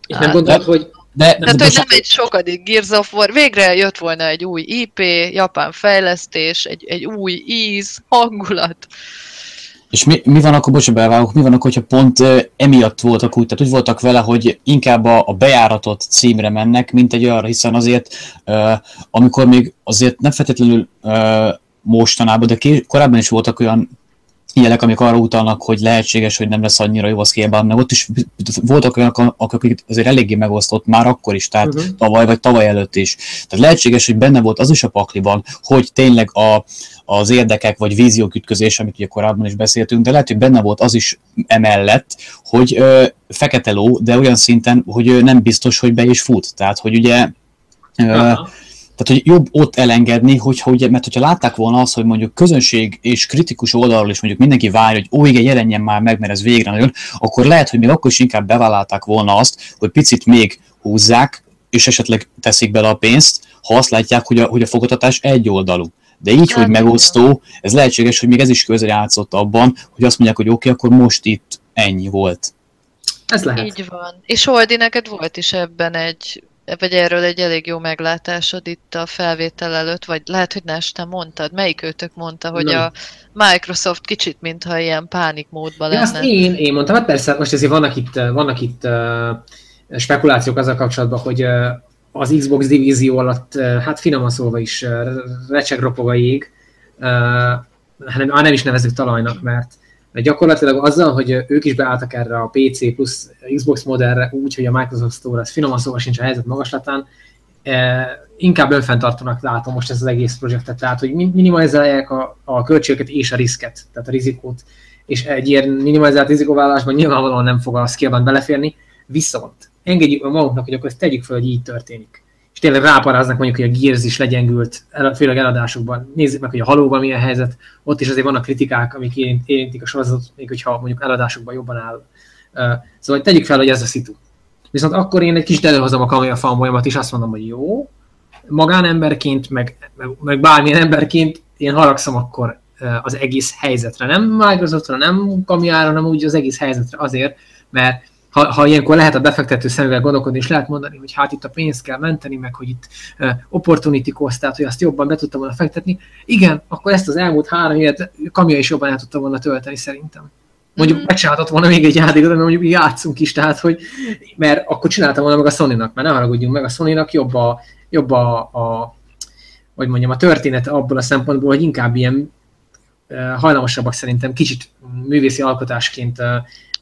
A: és nem gondolod, hogy
B: de, de, Tehát, hogy nem egy sokadik Gears of War, végre jött volna egy új IP, japán fejlesztés, egy, egy új íz, hangulat.
C: És mi, mi van akkor, bocsánat, belvágok, mi van akkor, hogyha pont uh, emiatt voltak úgy, tehát úgy voltak vele, hogy inkább a, a bejáratott címre mennek, mint egy arra, hiszen azért, uh, amikor még azért nem feltétlenül uh, mostanában, de ké, korábban is voltak olyan jelek, amik arra utalnak, hogy lehetséges, hogy nem lesz annyira jó a scale meg ott is voltak olyanok, akik azért eléggé megosztott már akkor is, tehát uh-huh. tavaly vagy tavaly előtt is. Tehát lehetséges, hogy benne volt az is a pakliban, hogy tényleg a, az érdekek vagy víziók ütközés, amit ugye korábban is beszéltünk, de lehet, hogy benne volt az is emellett, hogy ö, fekete ló, de olyan szinten, hogy ö, nem biztos, hogy be is fut. Tehát, hogy ugye ö, tehát, hogy jobb ott elengedni, hogyha ugye, mert hogyha látták volna azt, hogy mondjuk közönség és kritikus oldalról is mondjuk mindenki várja, hogy ó, igen, jelenjen már meg, mert ez végre nagyon, akkor lehet, hogy még akkor is inkább bevállalták volna azt, hogy picit még húzzák, és esetleg teszik bele a pénzt, ha azt látják, hogy a, hogy a fogadtatás egy oldalú. De így, hogy megosztó, ez lehetséges, hogy még ez is közrejátszott abban, hogy azt mondják, hogy oké, okay, akkor most itt ennyi volt.
B: Ez lehet. Így van. És Holdi, neked volt is ebben egy vagy erről egy elég jó meglátásod itt a felvétel előtt, vagy lehet, hogy Nes, te mondtad, melyik őtök mondta, hogy Nem. a Microsoft kicsit, mintha ilyen pánikmódban lenne.
A: Azt én, én mondtam, hát persze, most azért vannak itt, vannak itt uh, spekulációk azzal kapcsolatban, hogy uh, az Xbox divízió alatt, uh, hát finoman szólva is uh, recseg ropog a jég, uh, hanem, nem is nevezük talajnak, mert mert gyakorlatilag azzal, hogy ők is beálltak erre a PC plusz Xbox modellre úgy, hogy a Microsoft Store az finoman szóval sincs a helyzet magaslatán, eh, inkább önfenntartónak látom most ezt az egész projektet, tehát hogy minimalizálják a, a költségeket és a riszket, tehát a rizikót, és egy ilyen minimalizált rizikóvállásban nyilvánvalóan nem fog a scale beleférni, viszont engedjük magunknak, hogy akkor ezt tegyük fel, hogy így történik tényleg ráparáznak mondjuk, hogy a Gears is legyengült, főleg eladásokban. Nézzük meg, hogy a halóban milyen helyzet. Ott is azért vannak kritikák, amik érintik a sorozatot, még hogyha mondjuk eladásokban jobban áll. Szóval tegyük fel, hogy ez a szitu. Viszont akkor én egy kicsit előhozom a kamera fanbolyamat, és azt mondom, hogy jó, magánemberként, meg, meg, meg bármilyen emberként én haragszom akkor az egész helyzetre. Nem Microsoftra, nem kamiára, hanem úgy az egész helyzetre azért, mert ha, ha ilyenkor lehet a befektető szemével gondolkodni, és lehet mondani, hogy hát itt a pénzt kell menteni, meg hogy itt uh, opportunity cost, tehát hogy azt jobban be tudtam volna fektetni, igen, akkor ezt az elmúlt három évet Kamia is jobban el tudta volna tölteni szerintem. Mondjuk mm-hmm. megcsinálhatott volna még egy játékot, mert mondjuk játszunk is, tehát hogy, mert akkor csináltam volna meg a Sony-nak, mert ne haragudjunk meg, a Sony-nak jobb a, jobb a, a hogy mondjam, a történet abból a szempontból, hogy inkább ilyen hajlamosabbak szerintem kicsit művészi alkotásként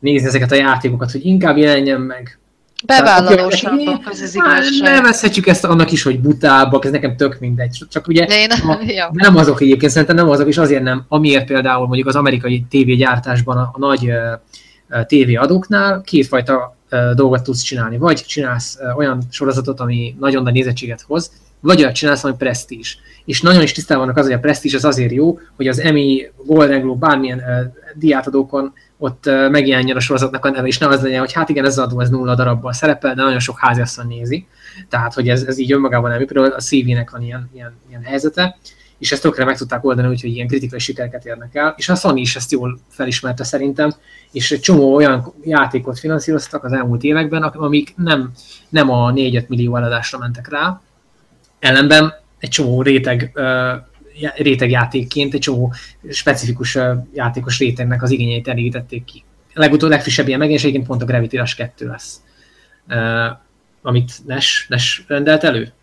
A: nézni ezeket a játékokat, hogy inkább jelenjen meg.
B: Bevállalósabbak, az az igazság.
A: Nevezhetjük ezt annak is, hogy butábbak, ez nekem tök mindegy. Csak ugye én, a, ja. nem azok egyébként, szerintem nem azok, és azért nem, amiért például mondjuk az amerikai tévégyártásban a, a nagy uh, tévéadóknál kétfajta uh, dolgot tudsz csinálni. Vagy csinálsz uh, olyan sorozatot, ami nagyon nagy nézettséget hoz, vagy olyat csinálsz, ami presztízs. És nagyon is tisztában vannak az, hogy a presztízs az azért jó, hogy az Emmy, Golden Globe, bármilyen uh, diátadókon ott megjelenjen a sorozatnak a neve, és ne az legyen, hogy hát igen, ez az adó, ez nulla darabban szerepel, de nagyon sok háziasszony nézi. Tehát, hogy ez, ez így önmagában nem működik, a CV-nek van ilyen, ilyen, ilyen helyzete, és ezt tökre meg tudták oldani, úgyhogy ilyen kritikai sikereket érnek el, és a Sony is ezt jól felismerte szerintem, és egy csomó olyan játékot finanszíroztak az elmúlt években, amik nem, nem a 4-5 millió eladásra mentek rá, ellenben egy csomó réteg rétegjátékként egy csomó specifikus játékos rétegnek az igényeit elégítették ki. A legutóbb legfrissebb ilyen megjelenés egyébként pont a Gravity Rush 2 lesz, uh, amit Nes, Nes rendelt elő.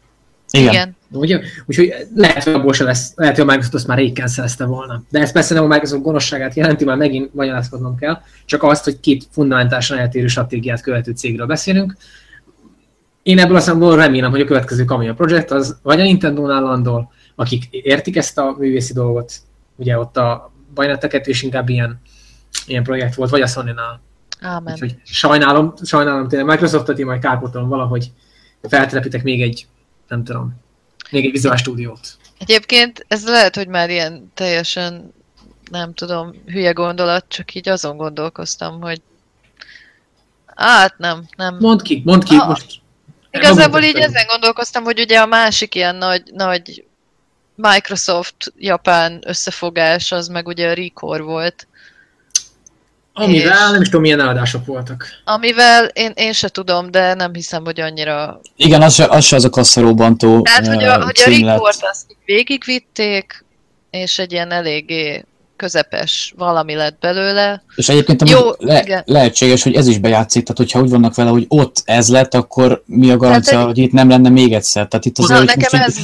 B: Igen. Igen.
A: Ugye? Úgyhogy lehet, hogy abból se lesz, lehet, hogy a Microsoft azt már rég cancelezte volna. De ez persze nem a Microsoft gonoszságát jelenti, már megint magyarázkodnom kell, csak azt, hogy két fundamentálisan eltérő stratégiát követő cégről beszélünk. Én ebből azt remélem, hogy a következő Camilla Project az vagy a Nintendo-nál landol, akik értik ezt a művészi dolgot, ugye ott a Bayonetta is inkább ilyen, ilyen projekt volt, vagy a Sony-nál.
B: Amen.
A: Úgyhogy sajnálom, sajnálom tényleg Microsoftot, én majd kárpótolom valahogy feltelepítek még egy, nem tudom, még egy vizuális stúdiót.
B: Egyébként ez lehet, hogy már ilyen teljesen, nem tudom, hülye gondolat, csak így azon gondolkoztam, hogy hát nem, nem.
A: Mondd ki, mondd ki, ah, most.
B: Igazából így ezen gondolkoztam, hogy ugye a másik ilyen nagy, nagy Microsoft Japán összefogás, az meg ugye a Recore volt.
A: Amivel és nem is tudom, milyen eladások voltak.
B: Amivel én, én se tudom, de nem hiszem, hogy annyira...
C: Igen, az se az, se az a kasszaróbantó
B: Tehát, hogy a, hogy a Recore-t azt végigvitték, és egy ilyen eléggé közepes valami lett belőle.
C: És egyébként Jó, le, lehetséges, hogy ez is bejátszik, tehát hogyha úgy vannak vele, hogy ott ez lett, akkor mi a garancia, hát, hogy itt nem lenne még egyszer? Tehát itt
B: azért, Na, nekem ez...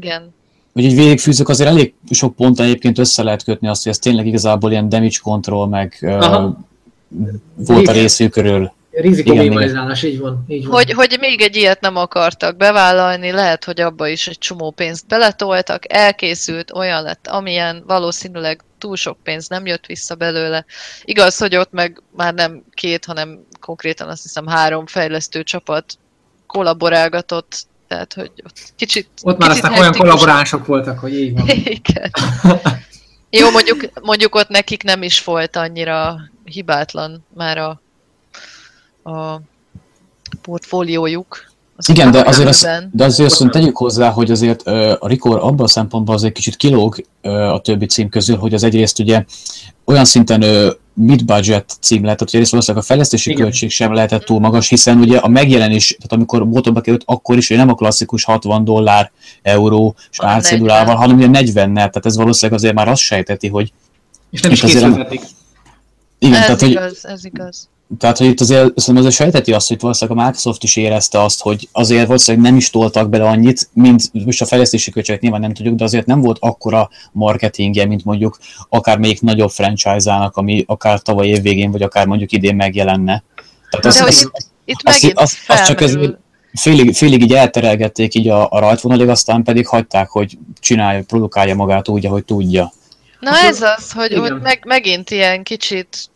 B: Igen
C: hogy így végigfűzök, azért elég sok ponton egyébként össze lehet kötni azt, hogy ez tényleg igazából ilyen damage control, meg uh, volt a részükről.
A: Rizikominimalizálás, így van. Így van.
B: Hogy, hogy még egy ilyet nem akartak bevállalni, lehet, hogy abba is egy csomó pénzt beletoltak, elkészült, olyan lett, amilyen valószínűleg túl sok pénz nem jött vissza belőle. Igaz, hogy ott meg már nem két, hanem konkrétan azt hiszem három fejlesztő csapat kollaborálgatott, tehát hogy ott kicsit
A: Ott már
B: kicsit
A: aztán olyan kollaboránsok voltak, hogy így van.
B: Igen. Jó, mondjuk, mondjuk ott nekik nem is volt annyira hibátlan már a, a portfóliójuk.
C: Az Igen, de azért, az, de azért azt tegyük hozzá, hogy azért a Rikor abban a szempontból azért kicsit kilóg a többi cím közül, hogy az egyrészt ugye olyan szinten mid-budget cím lehetett, hogy egyrészt valószínűleg a fejlesztési Igen. költség sem lehetett túl magas, hiszen ugye a megjelenés, tehát amikor motorba került, akkor is ugye nem a klasszikus 60 dollár, euró és árcédulával, hanem ugye 40 tehát ez valószínűleg azért már azt sejteti, hogy
A: és nem is készülhetik.
C: Igen,
B: ez
C: tehát,
B: igaz, hogy, ez igaz
C: tehát, hogy itt azért, szerintem azért sejteti azt, hogy valószínűleg a Microsoft is érezte azt, hogy azért valószínűleg nem is toltak bele annyit, mint most a fejlesztési költségek nyilván nem tudjuk, de azért nem volt akkora marketingje, mint mondjuk akár még nagyobb franchise-ának, ami akár tavaly év végén, vagy akár mondjuk idén megjelenne.
B: Tehát az, de az, itt, itt azt, azt, azt csak ez
C: félig, félig így elterelgették így a, a rajtvonalig, aztán pedig hagyták, hogy csinálja, produkálja magát úgy, ahogy tudja.
B: Na ez az, hogy, hogy meg, megint ilyen kicsit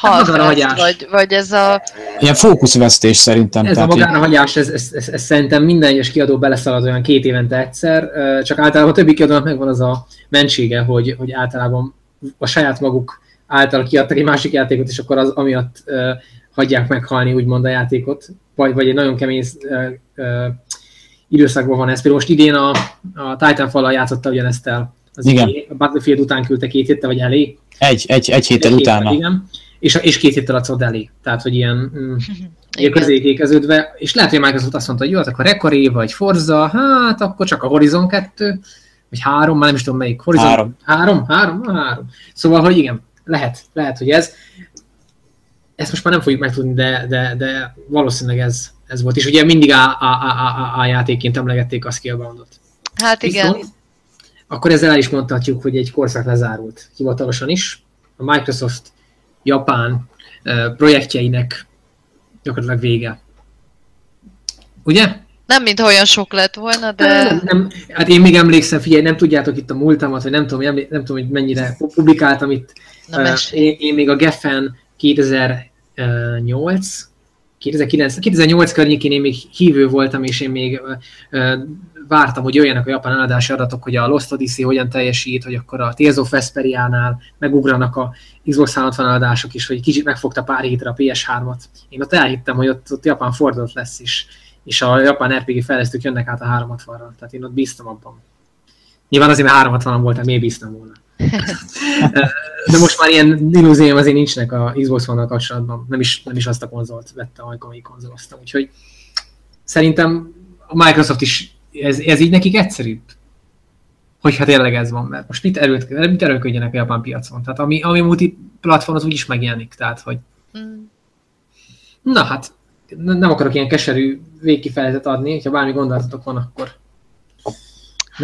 B: halfest, vagy, vagy ez a...
C: Ilyen fókuszvesztés szerintem.
A: Ez tehát a magánahagyás, ez, ez, ez, ez, szerintem minden egyes kiadó beleszalad olyan két évente egyszer, csak általában a többi kiadónak megvan az a mentsége, hogy, hogy általában a saját maguk által kiadtak egy másik játékot, és akkor az amiatt uh, hagyják meghalni úgymond a játékot, vagy, vagy egy nagyon kemény uh, uh, időszakban van ez. Például most idén a, a Titanfall-al játszotta ugyanezt el. Az
C: igen.
A: a Battlefield után küldte két héttel, vagy elé.
C: Egy, egy, egy héttel egy utána. Héttel,
A: igen és, és két héttel a COD elé. Tehát, hogy ilyen, mm, közékékeződve, és lehet, hogy a Microsoft azt mondta, hogy jó, hát akkor Rekoré vagy Forza, hát akkor csak a Horizon 2, vagy három, már nem is tudom melyik. Horizon,
C: három.
A: Három? Három? három. Szóval, hogy igen, lehet, lehet, hogy ez. Ezt most már nem fogjuk megtudni, de, de, de valószínűleg ez, ez volt. És ugye mindig a, a, a, a, a játékként emlegették a Skillbound-ot.
B: Hát igen. Viszont,
A: akkor ezzel el is mondhatjuk, hogy egy korszak lezárult hivatalosan is. A Microsoft Japán projektjeinek gyakorlatilag vége. Ugye?
B: Nem, mint olyan sok lett volna, de...
A: Nem, nem, hát én még emlékszem, figyelj, nem tudjátok itt a múltamat, vagy nem tudom, nem, nem tudom hogy mennyire publikáltam itt.
B: Na, uh,
A: én, én, még a Geffen 2008, 2009, 2008 környékén én még hívő voltam, és én még uh, vártam, hogy jöjjenek a japán eladási adatok, hogy a Lost Odyssey hogyan teljesít, hogy akkor a Tales of Vesperiánál megugranak a Xbox 360 eladások is, hogy kicsit megfogta pár hétre a PS3-at. Én ott elhittem, hogy ott, ott Japán fordult lesz is, és a japán RPG fejlesztők jönnek át a 360-ra, tehát én ott bíztam abban. Nyilván azért, mert 360 voltam, miért bíztam volna. De most már ilyen illúzióm azért nincsnek a Xbox one kapcsolatban. Nem is, nem is azt a konzolt vette, amikor még konzoloztam. Úgyhogy szerintem a Microsoft is ez, ez így nekik egyszerűbb. Hogyha tényleg ez van, mert most mit, erőt, mit erőködjenek a japán piacon? Tehát ami, ami multiplatform, az úgyis megjelenik, tehát hogy... Mm. Na hát, nem akarok ilyen keserű végkifejezet adni, hogyha bármi gondolatotok van, akkor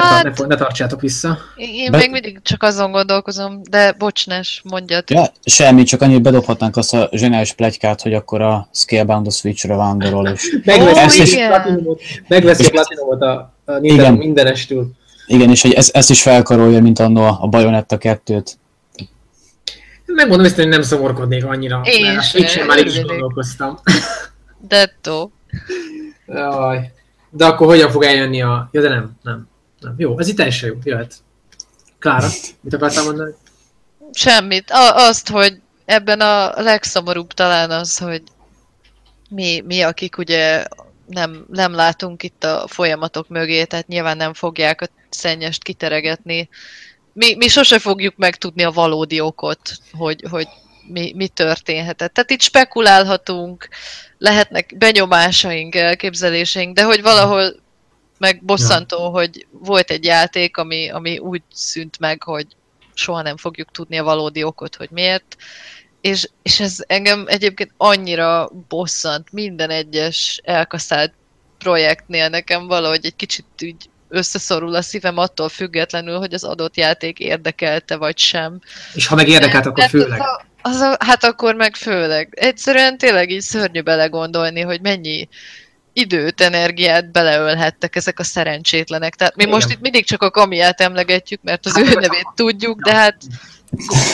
A: hát, ne, ne, ne tartsátok vissza.
B: Én Be... még mindig csak azon gondolkozom, de bocsnás, mondjad.
C: Ja, semmi, csak annyit bedobhatnánk azt a zseniális plegykát, hogy akkor a Scalebound a Switch-re vándorol, és...
A: Megveszi oh, a platinumot, megveszi a platinumot a, a Nintendo igen. mindenestül.
C: Igen, és hogy ezt, ezt is felkarolja, mint annó a Bayonetta 2-t.
A: Megmondom ezt, hogy nem szomorkodnék annyira,
B: Én
A: mert
B: sem,
A: sem már is gondolkoztam.
B: Detto.
A: Jaj. De akkor hogyan fog eljönni a... Ja, de nem, nem. Nem. Jó, ez itt teljesen jó, jöhet. Klára, mit akartál mondani?
B: Semmit. A- azt, hogy ebben a legszomorúbb talán az, hogy mi, mi akik ugye nem, nem látunk itt a folyamatok mögé, tehát nyilván nem fogják a szennyest kiteregetni. Mi, mi sose fogjuk megtudni a valódi okot, hogy, hogy mi, mi történhetett. Tehát itt spekulálhatunk, lehetnek benyomásaink, elképzeléseink, de hogy valahol meg bosszantó, ja. hogy volt egy játék, ami, ami úgy szűnt meg, hogy soha nem fogjuk tudni a valódi okot, hogy miért. És, és ez engem egyébként annyira bosszant minden egyes elkaszált projektnél nekem valahogy egy kicsit úgy összeszorul a szívem attól függetlenül, hogy az adott játék érdekelte vagy sem.
A: És ha meg érdekelt, akkor főleg. Az
B: a, az a, hát akkor meg főleg. Egyszerűen tényleg így szörnyű belegondolni, hogy mennyi időt, energiát beleölhettek ezek a szerencsétlenek. Tehát mi Igen. most itt mindig csak a kamiát emlegetjük, mert az hát, ő nevét tudjuk, de hát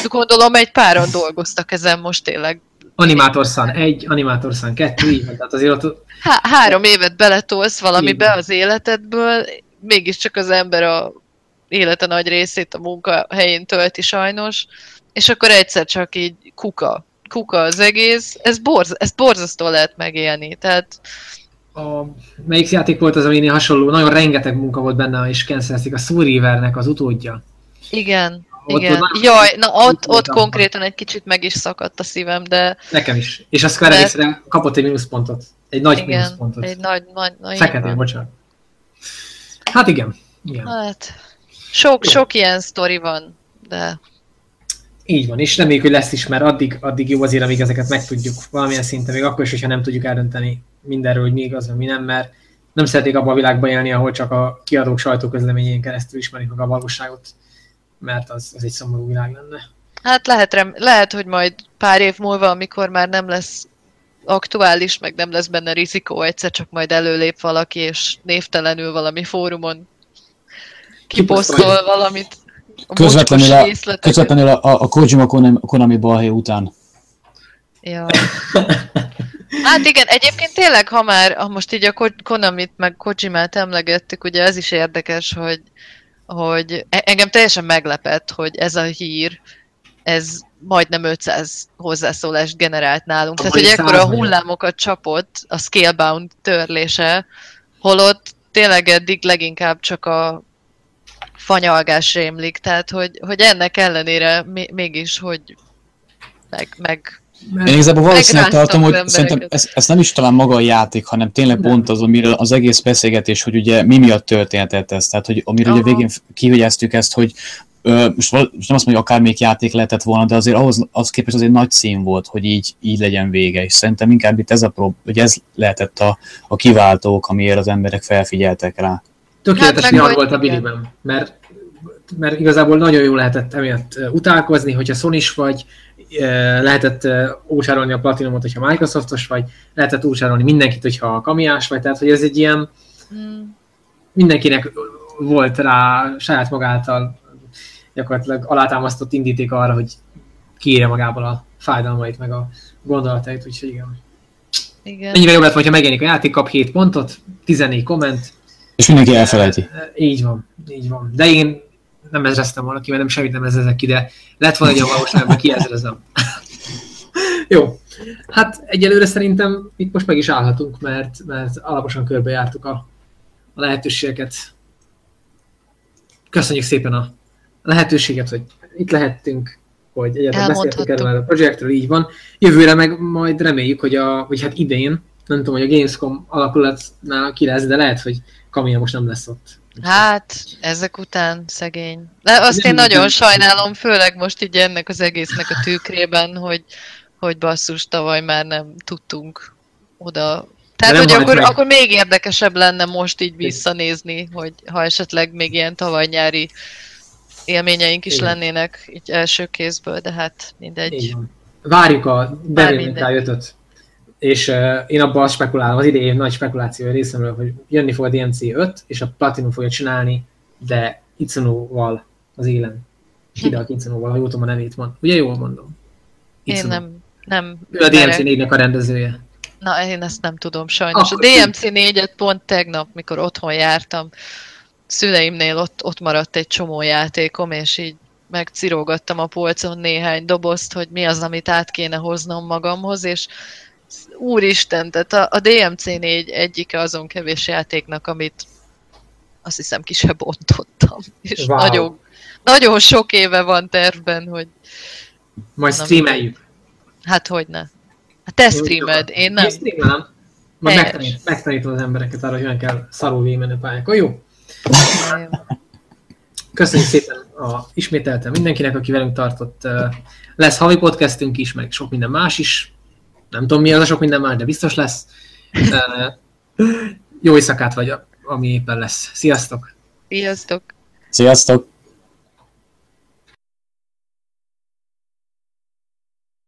B: gondolom egy páran dolgoztak ezen most tényleg.
A: Animátorszán egy, Animátorszán kettő, így tehát azért ott...
B: Há- három évet beletolsz valamibe Igen. az életedből, mégiscsak az ember a élete nagy részét a munkahelyén tölti sajnos, és akkor egyszer csak így kuka. Kuka az egész. Ez, borz, ez borzasztó lehet megélni. Tehát
A: a, melyik játék volt az, ami hasonló, nagyon rengeteg munka volt benne, és cancelzik a Soul Rivernek az utódja.
B: Igen, ott igen. Jaj, na ott, ott konkrétan egy kicsit meg is szakadt a szívem, de...
A: Nekem is. És a Square Enix de... kapott egy mínuszpontot. Egy nagy igen, mínuszpontot.
B: egy nagy, nagy, nagy
A: Feketén, bocsánat. Hát igen. igen.
B: Hát, sok, sok ilyen sztori van, de...
A: Így van, és reméljük, hogy lesz is, mert addig, addig jó azért, amíg ezeket megtudjuk valamilyen szinten, még akkor is, hogyha nem tudjuk eldönteni mindenről, hogy mi igaz, mi nem, mert nem szeretnék abban a világban élni, ahol csak a kiadók sajtóközleményén keresztül ismerik meg a valóságot, mert az, az egy szomorú világ lenne.
B: Hát lehet, rem, lehet, hogy majd pár év múlva, amikor már nem lesz aktuális, meg nem lesz benne rizikó, egyszer csak majd előlép valaki, és névtelenül valami fórumon kiposztol valamit.
C: A közvetlenül a, közvetlenül a, a, a Kojima Konami, Konami balhé után.
B: Ja. Hát igen, egyébként tényleg, ha már ha most így a Konamit meg Kojimát emlegettük, ugye ez is érdekes, hogy, hogy e- engem teljesen meglepett, hogy ez a hír, ez majdnem 500 hozzászólást generált nálunk. Tehát, hogy ekkora hullámokat csapott a Scalebound törlése, holott tényleg eddig leginkább csak a fanyalgás rémlik, tehát hogy, hogy ennek ellenére mégis, hogy meg, meg
C: Én igazából valószínűleg tartom, hogy szerintem ez, ez nem is talán maga a játék, hanem tényleg nem. pont az, amiről az egész beszélgetés, hogy ugye mi miatt történhetett ez. Tehát, hogy amiről ugye végén kihegyeztük ezt, hogy ö, most, most nem azt mondja, hogy akármelyik játék lehetett volna, de azért ahhoz az képest az egy nagy szín volt, hogy így, így legyen vége. És szerintem inkább itt ez a prób, hogy ez lehetett a, a kiváltók, amiért az emberek felfigyeltek rá.
A: Tökéletes hát, volt a Billyben, mert mert igazából nagyon jó lehetett emiatt utálkozni, hogyha sony vagy, lehetett úsárolni a Platinumot, hogyha Microsoftos vagy, lehetett úsárolni mindenkit, hogyha kamiás vagy, tehát hogy ez egy ilyen hmm. mindenkinek volt rá saját magáltal gyakorlatilag alátámasztott indíték arra, hogy kiírja magából a fájdalmait, meg a gondolatait, úgyhogy igen. Igen. Mennyire jobb lett, hogyha megjelenik a játék, kap 7 pontot, 14 komment.
C: És mindenki elfelejti.
A: Így van, így van. De én nem ezreztem volna ki, mert nem semmit nem ezrezek ki, de lett volna egy olyan valóság, hogy kiezrezem. Jó. Hát egyelőre szerintem itt most meg is állhatunk, mert, mert alaposan körbejártuk a, a lehetőségeket. Köszönjük szépen a lehetőséget, hogy itt lehettünk, hogy egyáltalán beszéltünk erről a projektről, így van. Jövőre meg majd reméljük, hogy a, vagy hát idén, nem tudom, hogy a Gamescom alakulatnál ki lesz, de lehet, hogy Kamia most nem lesz ott.
B: Hát, ezek után szegény. De azt én nagyon sajnálom, főleg most így ennek az egésznek a tükrében, hogy, hogy basszus, tavaly már nem tudtunk oda. Tehát, hogy akkor, akkor még érdekesebb lenne most így visszanézni, hogy ha esetleg még ilyen tavaly nyári élményeink is Igen. lennének így első kézből, de hát mindegy. Igen.
A: Várjuk a Devil May 5 és uh, én abban spekulálom, az idei nagy spekuláció részemről, hogy jönni fog a DMC 5, és a Platinum fogja csinálni, de Itsuno-val az élen. Hideo Itsuno-val, ha jól tudom a nevét mond. Ugye jól mondom?
B: Itsuno. Én nem, nem.
A: Ő a DMC 4-nek a rendezője.
B: Na, én ezt nem tudom sajnos. Akkor a DMC 4-et pont tegnap, mikor otthon jártam, szüleimnél ott, ott maradt egy csomó játékom, és így megcirógattam a polcon néhány dobozt, hogy mi az, amit át kéne hoznom magamhoz, és úristen, tehát a, a DMC4 egyike azon kevés játéknak, amit azt hiszem ki se bontottam. És wow. nagyon, nagyon sok éve van tervben, hogy...
A: Majd streameljük.
B: Hát hogy ne. Hát te streamed, én nem. Én
A: streamelem. Majd megtanít, megtanítom az embereket arra, hogy olyan kell szarul végigmenni a pályákon. Jó? Köszönjük szépen a, ismételtem mindenkinek, aki velünk tartott. Lesz havi podcastünk is, meg sok minden más is nem tudom mi az a sok minden más, de biztos lesz. Jó éjszakát vagy, ami éppen lesz. Sziasztok!
B: Sziasztok!
C: Sziasztok!